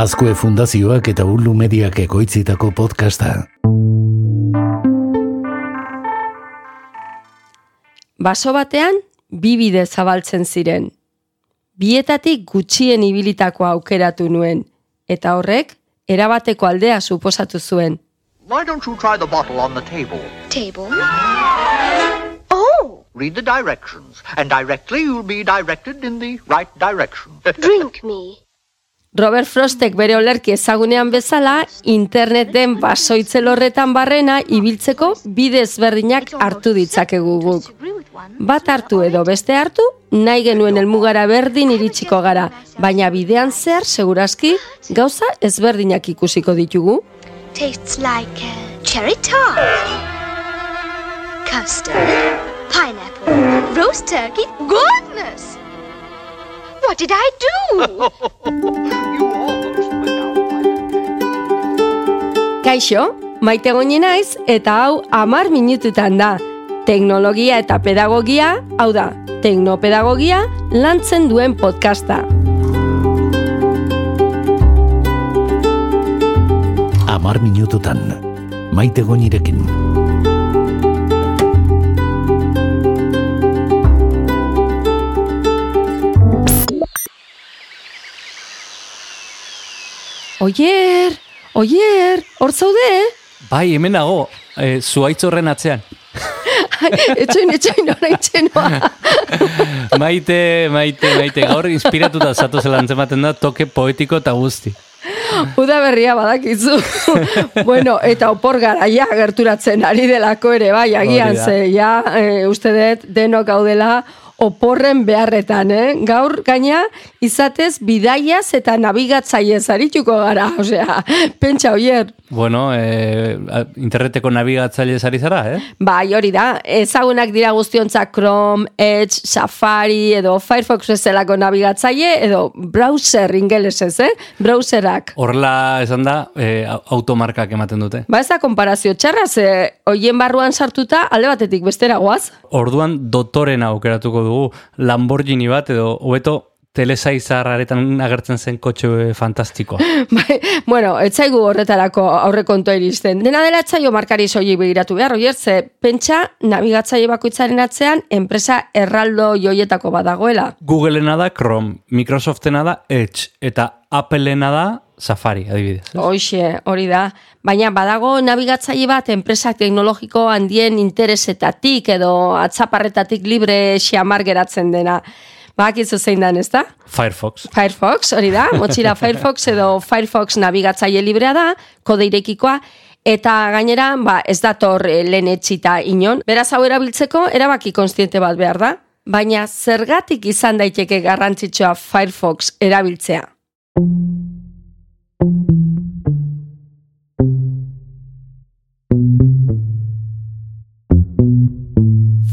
Azkue Fundazioak eta Ulu Mediak ekoitzitako podcasta. Baso batean, bi bide zabaltzen ziren. Bietatik gutxien ibilitako aukeratu nuen, eta horrek, erabateko aldea suposatu zuen. Why don't you try the bottle on the table? Table? Oh, Read the directions, and directly you'll be directed in the right direction. drink me. Robert Frostek bere olerki ezagunean bezala, interneten basoitzel horretan barrena ibiltzeko bide ezberdinak hartu ditzakegu guk. Bat hartu edo beste hartu, nahi genuen helmugara berdin iritsiko gara, baina bidean zehar segurazki gauza ezberdinak ikusiko ditugu. Tastes like cherry tart. Custard. Pineapple. Roast turkey. Goodness! What did I do? you almost went out like a Kaixo, maite goni naiz eta hau amar minututan da. Teknologia eta pedagogia, hau da, teknopedagogia lantzen duen podcasta. Amar minututan. Maite goinirekin. Oier, oier, hor zaude? Bai, hemen nago, e, zuaitz horren atzean. etxoin, etxoin, orain txenoa. Maite, maite, maite, gaur inspiratuta zatu zela antzematen da toke poetiko eta guzti. Uda berria badakizu. bueno, eta opor garaia gerturatzen ari delako ere, bai, agian ze, ja, e, uste dut denok gaudela oporren beharretan, eh? Gaur gaina izatez bidaiaz eta nabigatzaiez arituko gara, osea, pentsa oier. Bueno, e, interneteko nabigatzaile ari zara, eh? Bai, hori da, ezagunak dira guztiontzak Chrome, Edge, Safari edo Firefox bezalako nabigatzaile edo browser ingelesez, eh? Browserak. Horrela esan da, e, au- automarkak ematen dute. Ba ez da konparazio txarra, ze hoien barruan sartuta alde batetik bestera goaz. Orduan dotorena aukeratuko dugu Lamborghini bat edo hobeto telesaizarraretan agertzen zen kotxe fantastikoa. Bai, bueno, etzaigu horretarako aurrekontua iristen. Dena dela etzaio markari soilik begiratu behar, oier, ze pentsa nabigatzaile bakoitzaren atzean enpresa erraldo joietako badagoela. Googleena da Chrome, Microsoftena da Edge eta Appleena da Safari, adibidez. Hoxe, hori da. Baina badago nabigatzaile bat enpresak teknologiko handien interesetatik edo atzaparretatik libre xamar geratzen dena. Bakizu zein dan, ez da? Firefox. Firefox, hori da, motxila Firefox edo Firefox nabigatzaile librea da, kode irekikoa, eta gainera, ba, ez dator eh, lehen etxita inon. Beraz hau erabiltzeko, erabaki konstiente bat behar da, baina zergatik izan daiteke garrantzitsua Firefox erabiltzea.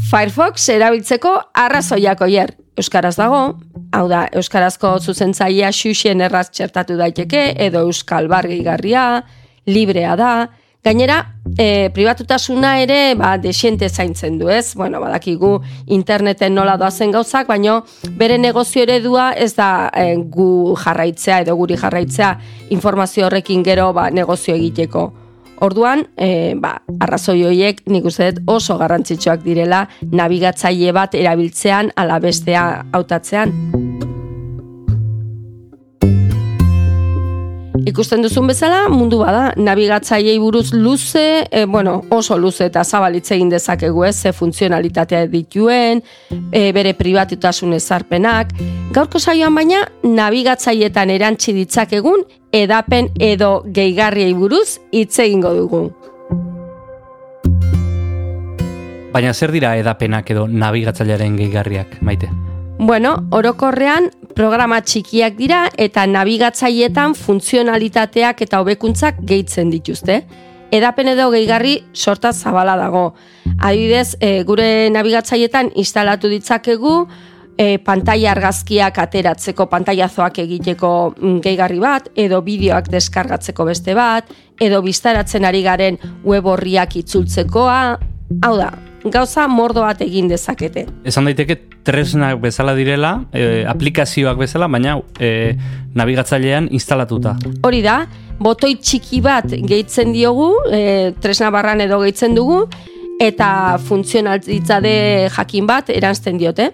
Firefox erabiltzeko arrazoiak oier. Euskaraz dago, hau da, Euskarazko zuzentzailea xuxen erraz txertatu daiteke, edo Euskal Bargigarria, librea da, Gainera, e, pribatutasuna ere ba, desiente zaintzen du, ez? Bueno, badakigu interneten nola doazen gauzak, baino bere negozio eredua ez da e, gu jarraitzea edo guri jarraitzea informazio horrekin gero ba, negozio egiteko. Orduan, e, ba, arrazoi horiek nik uste dut oso garrantzitsuak direla nabigatzaile bat erabiltzean ala bestea hautatzean. Ikusten duzun bezala, mundu bada, nabigatzailei buruz luze, e, bueno, oso luze eta zabalitze egin dezakegu ez, ze funtzionalitatea dituen, e, bere pribatutasun ezarpenak. Gaurko saioan baina, nabigatzailetan erantzi ditzakegun, edapen edo gehigarriei buruz hitz egingo dugu. Baina zer dira edapenak edo nabigatzailearen gehigarriak, maite? Bueno, orokorrean programa txikiak dira eta nabigatzailetan funtzionalitateak eta hobekuntzak gehitzen dituzte. Edapen edo gehigarri sorta zabala dago. Adibidez, e, gure nabigatzailetan instalatu ditzakegu e, pantaila argazkiak ateratzeko pantailazoak egiteko mm, gehigarri bat, edo bideoak deskargatzeko beste bat, edo biztaratzen ari garen web horriak itzultzekoa, hau da, gauza mordo bat egin dezakete. Esan daiteke tresnak bezala direla, e, aplikazioak bezala, baina e, nabigatzailean instalatuta. Hori da, botoi txiki bat gehitzen diogu, e, tresna barran edo gehitzen dugu, eta funtzionalitzade jakin bat eranzten diote.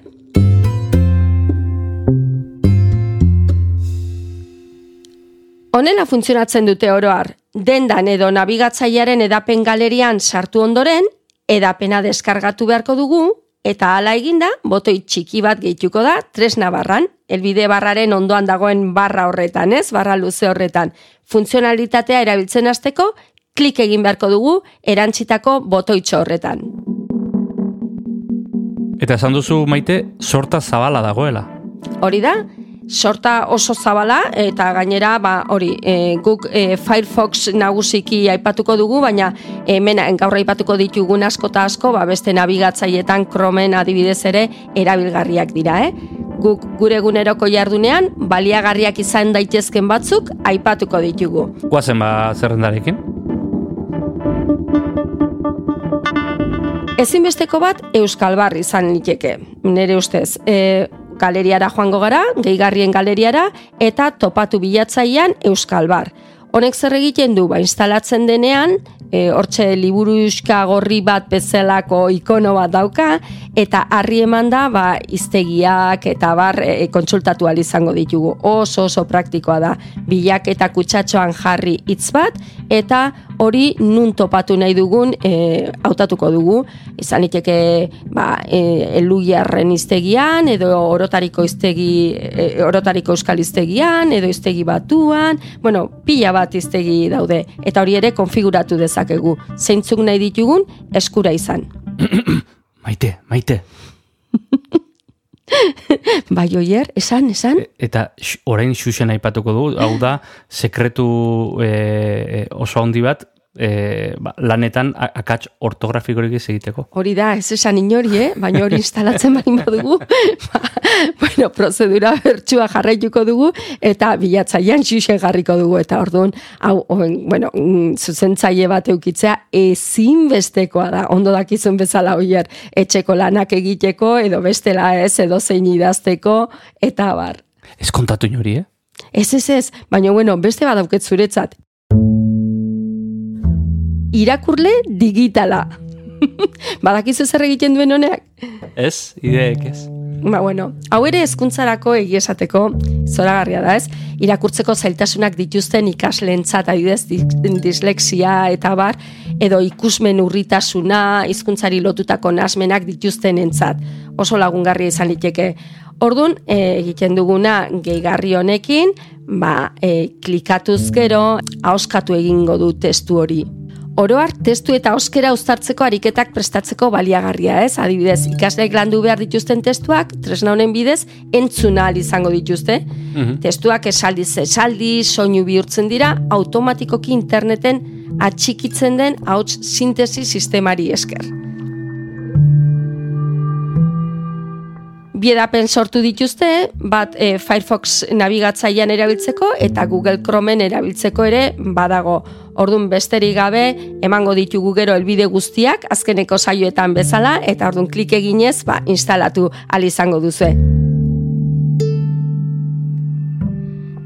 Honela funtzionatzen dute oroar, dendan edo nabigatzailearen edapen galerian sartu ondoren, edapena deskargatu beharko dugu, eta hala eginda, botoi txiki bat gehituko da, tresna barran, elbide barraren ondoan dagoen barra horretan, ez, barra luze horretan. Funtzionalitatea erabiltzen hasteko, klik egin beharko dugu, erantzitako botoitxo horretan. Eta esan duzu maite, sorta zabala dagoela. Hori da, sorta oso zabala eta gainera ba hori e, guk e, Firefox nagusiki aipatuko dugu baina hemen gaur aipatuko ditugun asko ta asko ba beste nabigatzailetan Chromeen adibidez ere erabilgarriak dira eh guk gure eguneroko jardunean baliagarriak izan daitezken batzuk aipatuko ditugu Guazen ba zerrendarekin. Ezinbesteko bat Euskal Bar izan liteke. Nere ustez, e, galeriara joango gara, gehigarrien galeriara, eta topatu bilatzaian Euskal Bar. Honek zer egiten du, ba, instalatzen denean, e, hortxe liburuska gorri bat bezalako ikono bat dauka, eta harri eman da, ba, iztegiak eta bar e, kontsultatu izango ditugu. Oso oso praktikoa da. Bilak eta kutsatxoan jarri hitz bat, eta hori nun topatu nahi dugun e, hautatuko dugu. Izan liteke ba, e, eluiarren iztegian, edo orotariko iztegi, e, orotariko euskal iztegian, edo iztegi batuan, bueno, pila bat iztegi daude. Eta hori ere konfiguratu dezakegu. Zeintzuk nahi ditugun, eskura izan. Maite, maite. Bai, oier, esan, esan? E- Eta orain xuxen aipatuko du, hau da, sekretu e, oso handi bat, e, ba, lanetan akats ortografikorik ez egiteko. Hori da, ez esan inori, eh? baina hori instalatzen bali badugu, ba, bueno, prozedura bertsua jarraituko dugu, eta bilatzailean xuxen jarriko dugu, eta orduan, hau, oen, bueno, mm, zuzentzaile bat eukitzea ezinbestekoa da, ondo dakizun bezala hoier, etxeko lanak egiteko, edo bestela ez, edo zein idazteko, eta bar. Ez kontatu inori, eh? Ez, ez, ez, baina bueno, beste badauket zuretzat. Irakurle digitala. Badakizu zer egiten duen honeak? Ez, ideek ez. Ba, bueno, hau ere hezkuntzarako egia esateko zoragarria da, ez? Irakurtzeko zailtasunak dituzten ikasleentzat adibidez di- dislexia eta bar edo ikusmen urritasuna, hizkuntzari lotutako nasmenak dituztenentzat. Oso lagungarria izan liteke. Ordun e, egiten duguna gehigarri honekin, ba, e, klikatuz gero ahoskatu egingo du testu hori. Oroar, testu eta oskera uztartzeko ariketak prestatzeko baliagarria, ez? Adibidez, ikasleek landu behar dituzten testuak, tresna honen bidez, entzuna ahal izango dituzte. Testuak esaldi esaldi, soinu bihurtzen dira, automatikoki interneten atxikitzen den hauts sintesi sistemari esker. Biedapen sortu dituzte, bat e, Firefox nabigatzailean erabiltzeko eta Google Chromeen erabiltzeko ere badago. Ordun besterik gabe emango ditugu gero helbide guztiak azkeneko saioetan bezala eta ordun klik eginez ba instalatu al izango duzu.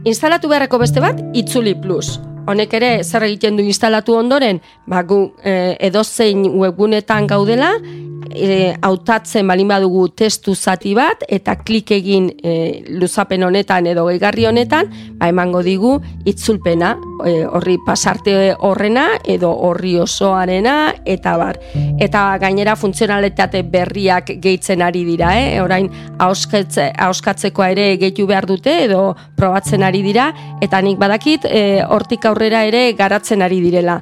Instalatu beharreko beste bat Itzuli Plus. Honek ere zer egiten du instalatu ondoren, ba gu e, edozein webgunetan gaudela, e, hautatzen balin badugu testu zati bat eta klik egin e, luzapen honetan edo gehigarri honetan, ba emango digu itzulpena, e, horri pasarte horrena edo horri osoarena eta bar. Eta gainera funtzionalitate berriak gehitzen ari dira, eh? Orain ahoskatze, ahoskatzekoa ere gehitu behar dute edo probatzen ari dira eta nik badakit e, hortik aurrera ere garatzen ari direla.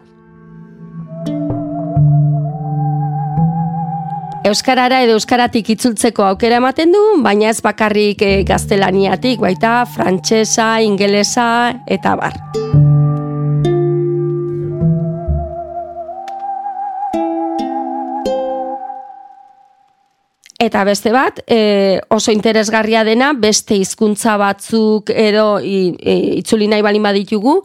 Euskarara edo euskaratik itzultzeko aukera ematen du, baina ez bakarrik e, gaztelaniatik, baita frantsesa, ingelesa eta bar. Eta beste bat, e, oso interesgarria dena, beste hizkuntza batzuk edo i, e, itzuli nahi balin baditugu,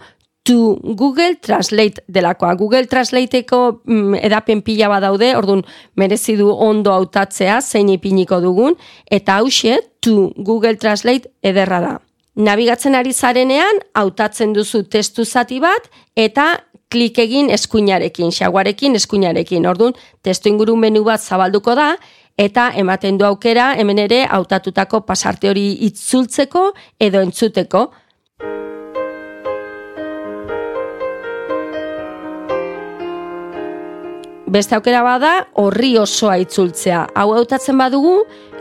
to Google Translate delakoa. Google Translateeko mm, edapen pila badaude, orduan merezi du ondo hautatzea zein ipiniko dugun, eta hause to Google Translate ederra da. Nabigatzen ari zarenean, hautatzen duzu testu zati bat, eta klik egin eskuinarekin, xaguarekin eskuinarekin. Orduan, testu inguru menu bat zabalduko da, eta ematen du aukera hemen ere hautatutako pasarte hori itzultzeko edo entzuteko. Beste aukera bada horri osoa itzultzea. Hau hautatzen badugu,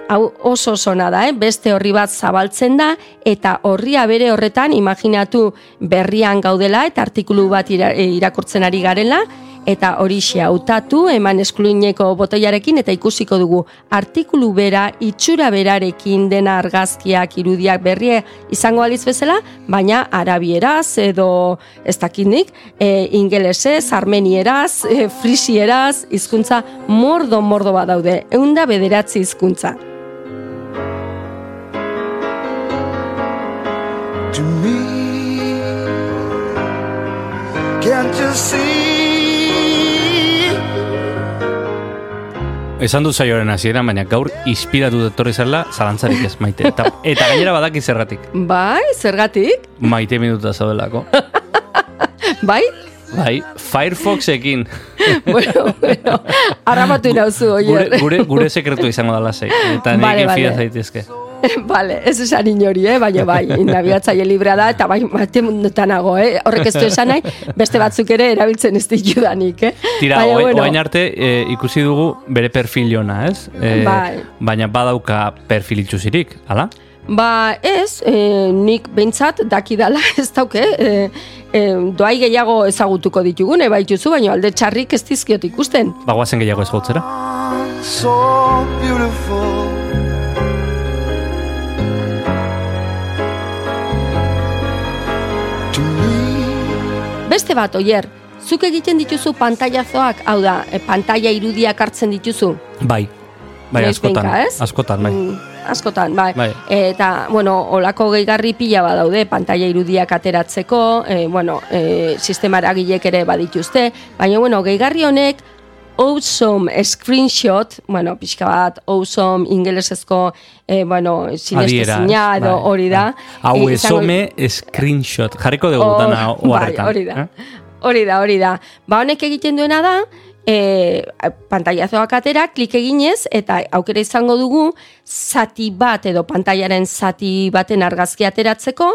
hau oso osona da, eh? beste horri bat zabaltzen da, eta horria bere horretan, imaginatu berrian gaudela, eta artikulu bat ira, irakurtzen ari garela, eta hori hautatu eman eskluineko botoiarekin eta ikusiko dugu artikulu bera, itxura berarekin dena argazkiak irudiak berrie izango aliz bezala, baina arabieraz edo ez dakinik, e, ingelesez, armenieraz, e, frisieraz, hizkuntza mordo-mordo bat daude, eunda bederatzi hizkuntza. to me. Can't you see? Esan du zaioren hasieran, baina gaur inspiratu detorri zela, zalantzarik ez maite. Eta, eta gainera badaki zergatik. Bai, zergatik? Maite minuta zaudelako. Bai? Bai, Firefoxekin. bueno, bueno, arramatu inauzu, Gure, oier. gure, gure sekretu izango dala zei. Eta Vale, nik vale. fida zaitezke. Vale, ez esan inori, eh? baina bai, nabigatzaile librea da, eta bai, mate mundutanago, eh? horrek ez du esan nahi, beste batzuk ere erabiltzen ez ditudanik, eh? Tira, Baina, oain, bueno, oain arte e, ikusi dugu bere perfil ona, ez? E, Bai. Baina badauka perfil itxusirik, ala? Ba, ez, e, nik behintzat dakidala ez dauke, e, e, doai gehiago ezagutuko ditugune, baituzu, baina alde txarrik ez dizkiot ikusten. Bagoazen gehiago ez gautzera. So beautiful. Beste bat, oier, zuk egiten dituzu pantailazoak, hau da, e, pantaila irudiak hartzen dituzu? Bai, bai, Noiz askotan, behinka, ez? askotan, bai. Mm, askotan, bai. Bai. Eta, bueno, olako gehigarri pila badaude, pantaila irudiak ateratzeko, e, bueno, e, sistema eragilek ere badituzte, baina, bueno, gehigarri honek, awesome screenshot, bueno, pixka bat, awesome ingelesezko, e, bueno, sinestezina edo bai, hori da. bai. Hau izango- esome screenshot. Jarriko dugu Oh, dana bai, oharretan. hori da. eh? Hori da, hori da. Ba honek egiten duena da, e, pantailazoak atera, klik eginez, eta aukera izango dugu, zati bat edo pantailaren zati baten argazki ateratzeko,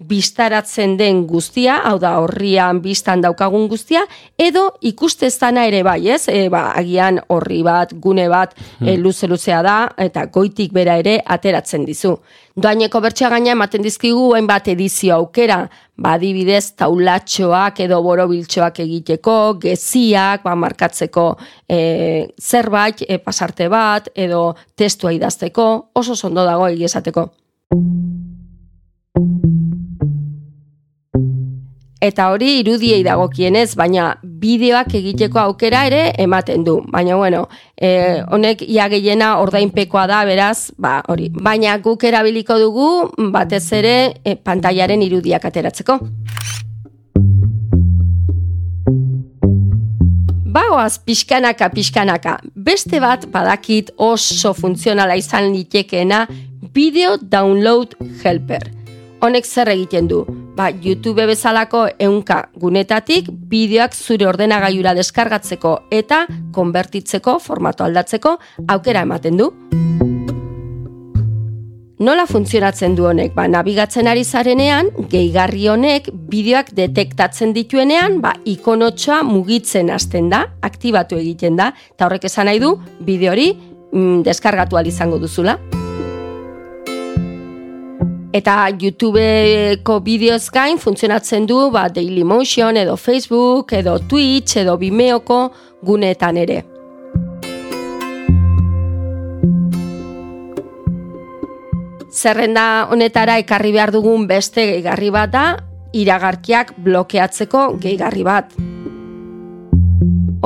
bistaratzen den guztia, hau da horrian bistan daukagun guztia, edo ikuste ez dana ere bai, ez? E, ba, agian horri bat, gune bat, e, luze luzea da, eta goitik bera ere ateratzen dizu. Doaineko bertxea gaina ematen dizkigu hainbat edizio aukera, ba, adibidez taulatxoak edo borobiltxoak egiteko, geziak, ba, markatzeko e, zerbait, e, pasarte bat, edo testua idazteko, oso ondo dago egia esateko. Eta hori irudiei dagokienez, baina bideoak egiteko aukera ere ematen du. Baina bueno, e, honek ia gehiena ordainpekoa da, beraz, ba, hori. Baina guk erabiliko dugu batez ere e, pantailaren irudiak ateratzeko. Bagoaz pixkanaka pixkanaka, beste bat badakit oso funtzionala izan litekeena Video Download Helper. Honek zer egiten du? Ba, YouTube bezalako eunka gunetatik bideoak zure ordenagailura deskargatzeko eta konbertitzeko, formato aldatzeko aukera ematen du. Nola funtzionatzen du honek? Ba, nabigatzen ari zarenean, gehigarri honek bideoak detektatzen dituenean, ba, ikonotxoa mugitzen hasten da, aktibatu egiten da, eta horrek esan nahi du, bideo hori mm, deskargatu izango duzula. Eta YouTubeko bideoz gain funtzionatzen du ba, Dailymotion edo Facebook edo Twitch edo Vimeoko guneetan ere. Zerrenda honetara ekarri behar dugun beste gehigarri bat da, iragarkiak blokeatzeko gehigarri bat.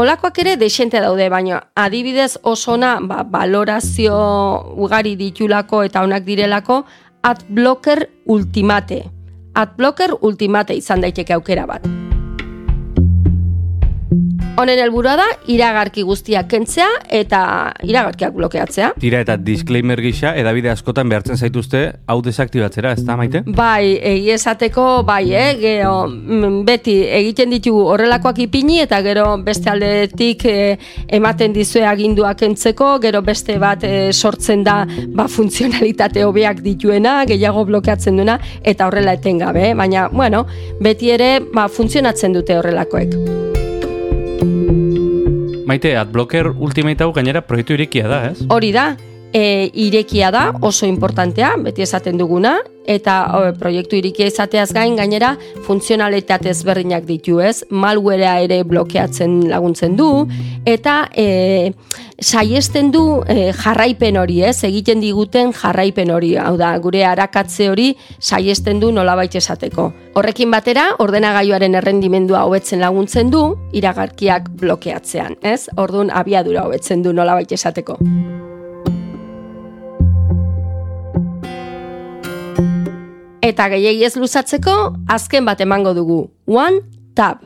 Olakoak ere desente daude, baina adibidez osona ba, valorazio ugari ditulako eta onak direlako adblocker ultimate. Adblocker Ultimate izan daiteke aukera bat. Honen helburua da iragarki guztiak kentzea eta iragarkiak blokeatzea. Tira eta disclaimer gisa, edabide askotan behartzen zaituzte hau desaktibatzera, ez da, maite? Bai, egi esateko, bai, eh, gero, mm, beti egiten ditugu horrelakoak ipini eta gero beste aldetik eh, ematen dizue aginduak kentzeko, gero beste bat eh, sortzen da ba, funtzionalitate hobeak dituena, gehiago blokeatzen duena, eta horrela etengabe, eh? baina, bueno, beti ere ba, funtzionatzen dute horrelakoek. Maite, Adblocker Ultimate hau gainera proiektu irikia da, ez? Hori da, e, irekia da, oso importantea, beti esaten duguna, eta o, proiektu irikia izateaz gain gainera funtzionalitate ezberdinak ditu, ez? Malwarea ere blokeatzen laguntzen du eta e, saiesten du e, jarraipen hori, ez? Egiten diguten jarraipen hori, hau da, gure arakatze hori saiesten du nolabait esateko. Horrekin batera, ordenagailuaren errendimendua hobetzen laguntzen du iragarkiak blokeatzean, ez? Ordun abiadura hobetzen du nolabait esateko. Eta gehiegi ez luzatzeko, azken bat emango dugu. One tab.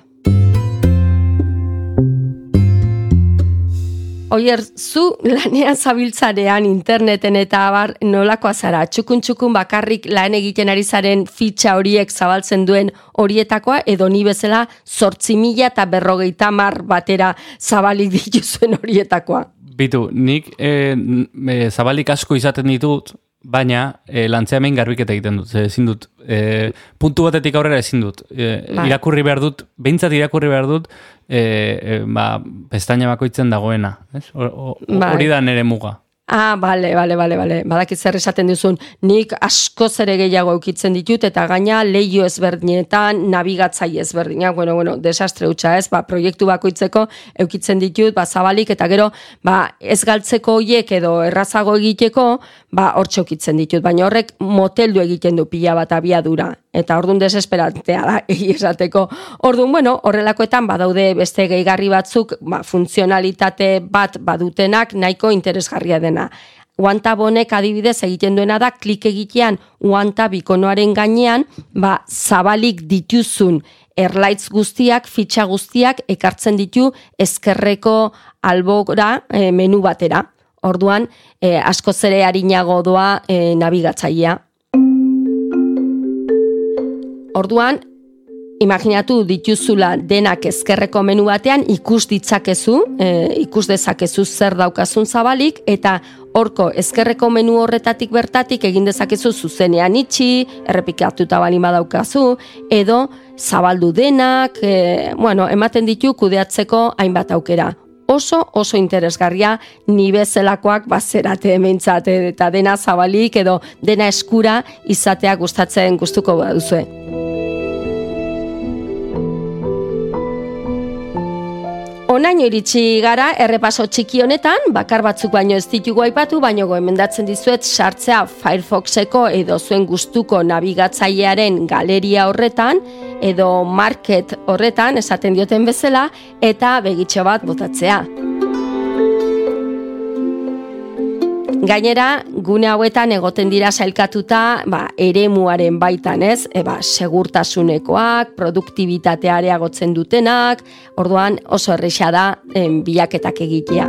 Oier, zu lanean zabiltzarean interneten eta abar nolakoa zara, txukun txukun bakarrik lan egiten ari zaren fitxa horiek zabaltzen duen horietakoa, edo ni bezala sortzi mila eta berrogeita mar batera zabalik dituzuen horietakoa. Bitu, nik e, e, zabalik asko izaten ditut, baina e, lantzeamen garbiketa egiten dut. Ze, ezin dut, e, puntu batetik aurrera ezin dut. E, Bai. irakurri behar dut, behintzat irakurri behar dut, e, e, ba, pestaina bakoitzen dagoena. ez? Bai. Hori da nere muga. Ah, bale, bale, bale, bale. Badakit zer esaten duzun, nik askoz ere gehiago eukitzen ditut, eta gaina leio ezberdinetan, nabigatzaile ezberdinak, bueno, bueno, desastre hutsa ez, ba, proiektu bakoitzeko eukitzen ditut, ba, zabalik, eta gero, ba, ez galtzeko hoiek edo errazago egiteko, ba, hortxe eukitzen ditut, baina horrek moteldu egiten du pila bat abiadura, eta ordun desesperantea da, esateko. Ordun, bueno, horrelakoetan badaude beste gehigarri batzuk, ba, funtzionalitate bat badutenak nahiko interesgarria dena. OneTab honek adibidez egiten duena da klik egitean OneTab ikonoaren gainean, ba, zabalik dituzun erlaitz guztiak, fitxa guztiak ekartzen ditu ezkerreko albora e, menu batera. Orduan, e, asko zere harinago doa e, nabigatzailea. Orduan, imaginatu dituzula denak ezkerreko menu batean ikus ditzakezu, e, ikus dezakezu zer daukazun zabalik, eta horko ezkerreko menu horretatik bertatik egin dezakezu zuzenean itxi, errepikatuta balin badaukazu, edo zabaldu denak, e, bueno, ematen ditu kudeatzeko hainbat aukera. Oso, oso interesgarria ni bezalakoak bazerate hementzat eta dena zabalik edo dena eskura izatea gustatzen gustuko baduzue. Onaino iritsi gara errepaso txiki honetan, bakar batzuk baino ez ditugu aipatu, baino goemendatzen dizuet sartzea Firefoxeko edo zuen gustuko nabigatzailearen galeria horretan, edo market horretan, esaten dioten bezala, eta begitxo bat botatzea. Gainera, gune hauetan egoten dira sailkatuta, ba, eremuaren baitan, ez? Eba, segurtasunekoak, produktibitatea areagotzen dutenak, orduan oso erresa da em, bilaketak egitea.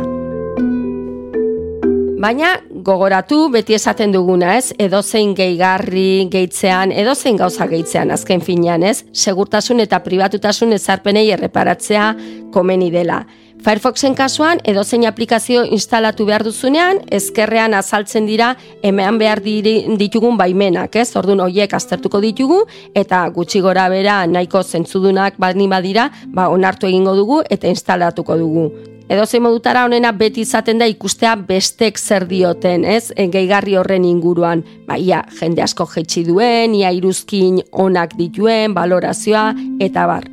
Baina gogoratu beti esaten duguna, ez? Edozein gehigarri gehitzean, edozein gauza gehitzean azken finean, ez? Segurtasun eta pribatutasun ezarpenei erreparatzea komeni dela. Firefoxen kasuan edozein aplikazio instalatu behar duzunean, ezkerrean azaltzen dira emean behar ditugun baimenak, ez? Ordun hoiek aztertuko ditugu eta gutxi gora bera nahiko zentzudunak bani badira, ba onartu egingo dugu eta instalatuko dugu. Edo zein modutara honena beti izaten da ikustea bestek zer dioten, ez? Gehigarri horren inguruan, ba, ia, jende asko jetxi duen, ia iruzkin onak dituen, balorazioa, eta bar.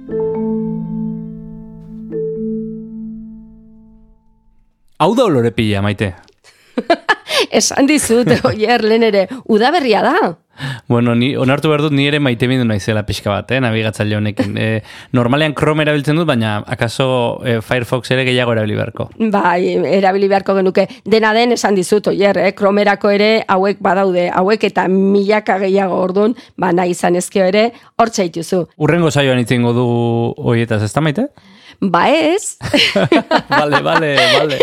Hau da olore pila, maite. Esan dizut, oier, lehen ere, udaberria da. Bueno, ni onartu behar dut ni ere maite mindu naizela pixka bat, eh, nabigatzaile honekin. E, normalean Chrome erabiltzen dut, baina akaso e, Firefox ere gehiago erabili beharko. Bai, erabili beharko genuke. Dena den esan dizut, oier, eh? kromerako ere hauek badaude, hauek eta milaka gehiago ordun, ba nahi izan ezkeo ere, hor txaituzu. Urrengo saioan itzingo du hoietaz, ez da maite? Ba ez, Bale, bale, bale.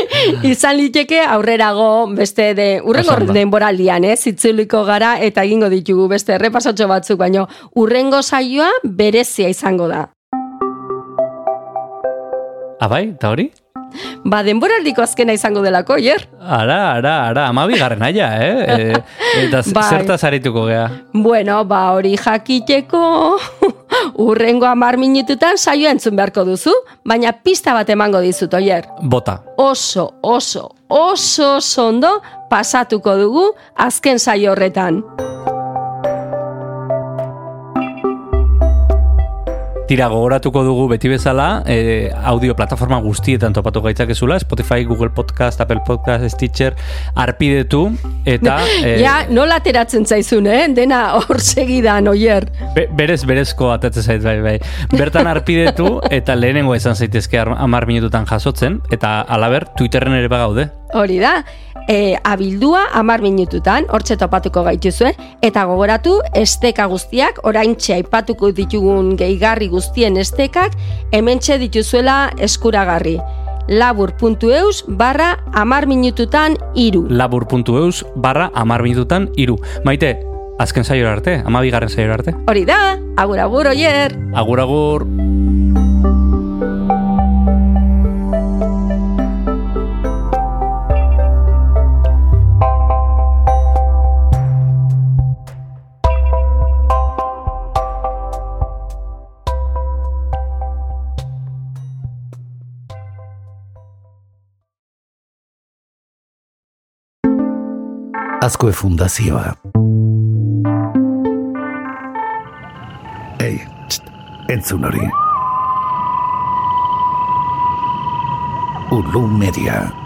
izan liteke aurrerago beste de urrengo denboraldian, ez, itzuliko gara eta egingo ditugu beste errepasotxo batzuk, baino urrengo saioa berezia izango da. Abai, eta hori? Ba, denboraldiko azkena izango delako, oier? Ara, ara, ara, amabi garren aia, eh? E, eta Bai. zertaz arituko gea. Bueno, ba hori jakiteko urrengo amar minututan saioa entzun beharko duzu, baina pista bat emango dizut, oier. Bota. Oso, oso, oso oso ondo pasatuko dugu azken saio horretan. Tira gogoratuko dugu beti bezala, e, audio plataforma guztietan topatu gaitzakezula, Spotify, Google Podcast, Apple Podcast, Stitcher, arpidetu, eta... e, Ja, nola ateratzen zaizun, eh? Dena hor segidan, oier. Be, berez, berezko atatzen zait, bai, bai. Bertan arpidetu, eta lehenengo izan zaitezke ar- amar minututan jasotzen, eta alaber, Twitterren ere bagaude. Hori da, e, abildua amar minututan, hortxe topatuko gaituzue, eta gogoratu, esteka guztiak, oraintxe aipatuko ditugun gehigarri guztien estekak, hementxe dituzuela eskuragarri. labur.eus barra amar minututan iru. labur.eus barra amar minututan iru. Maite, azken saiora arte, amabigarren saiora arte. Hori da, agur agur oier! Agur, agur. Azkue Fundazioa. Ei, txt, entzun hori. Ulu Media.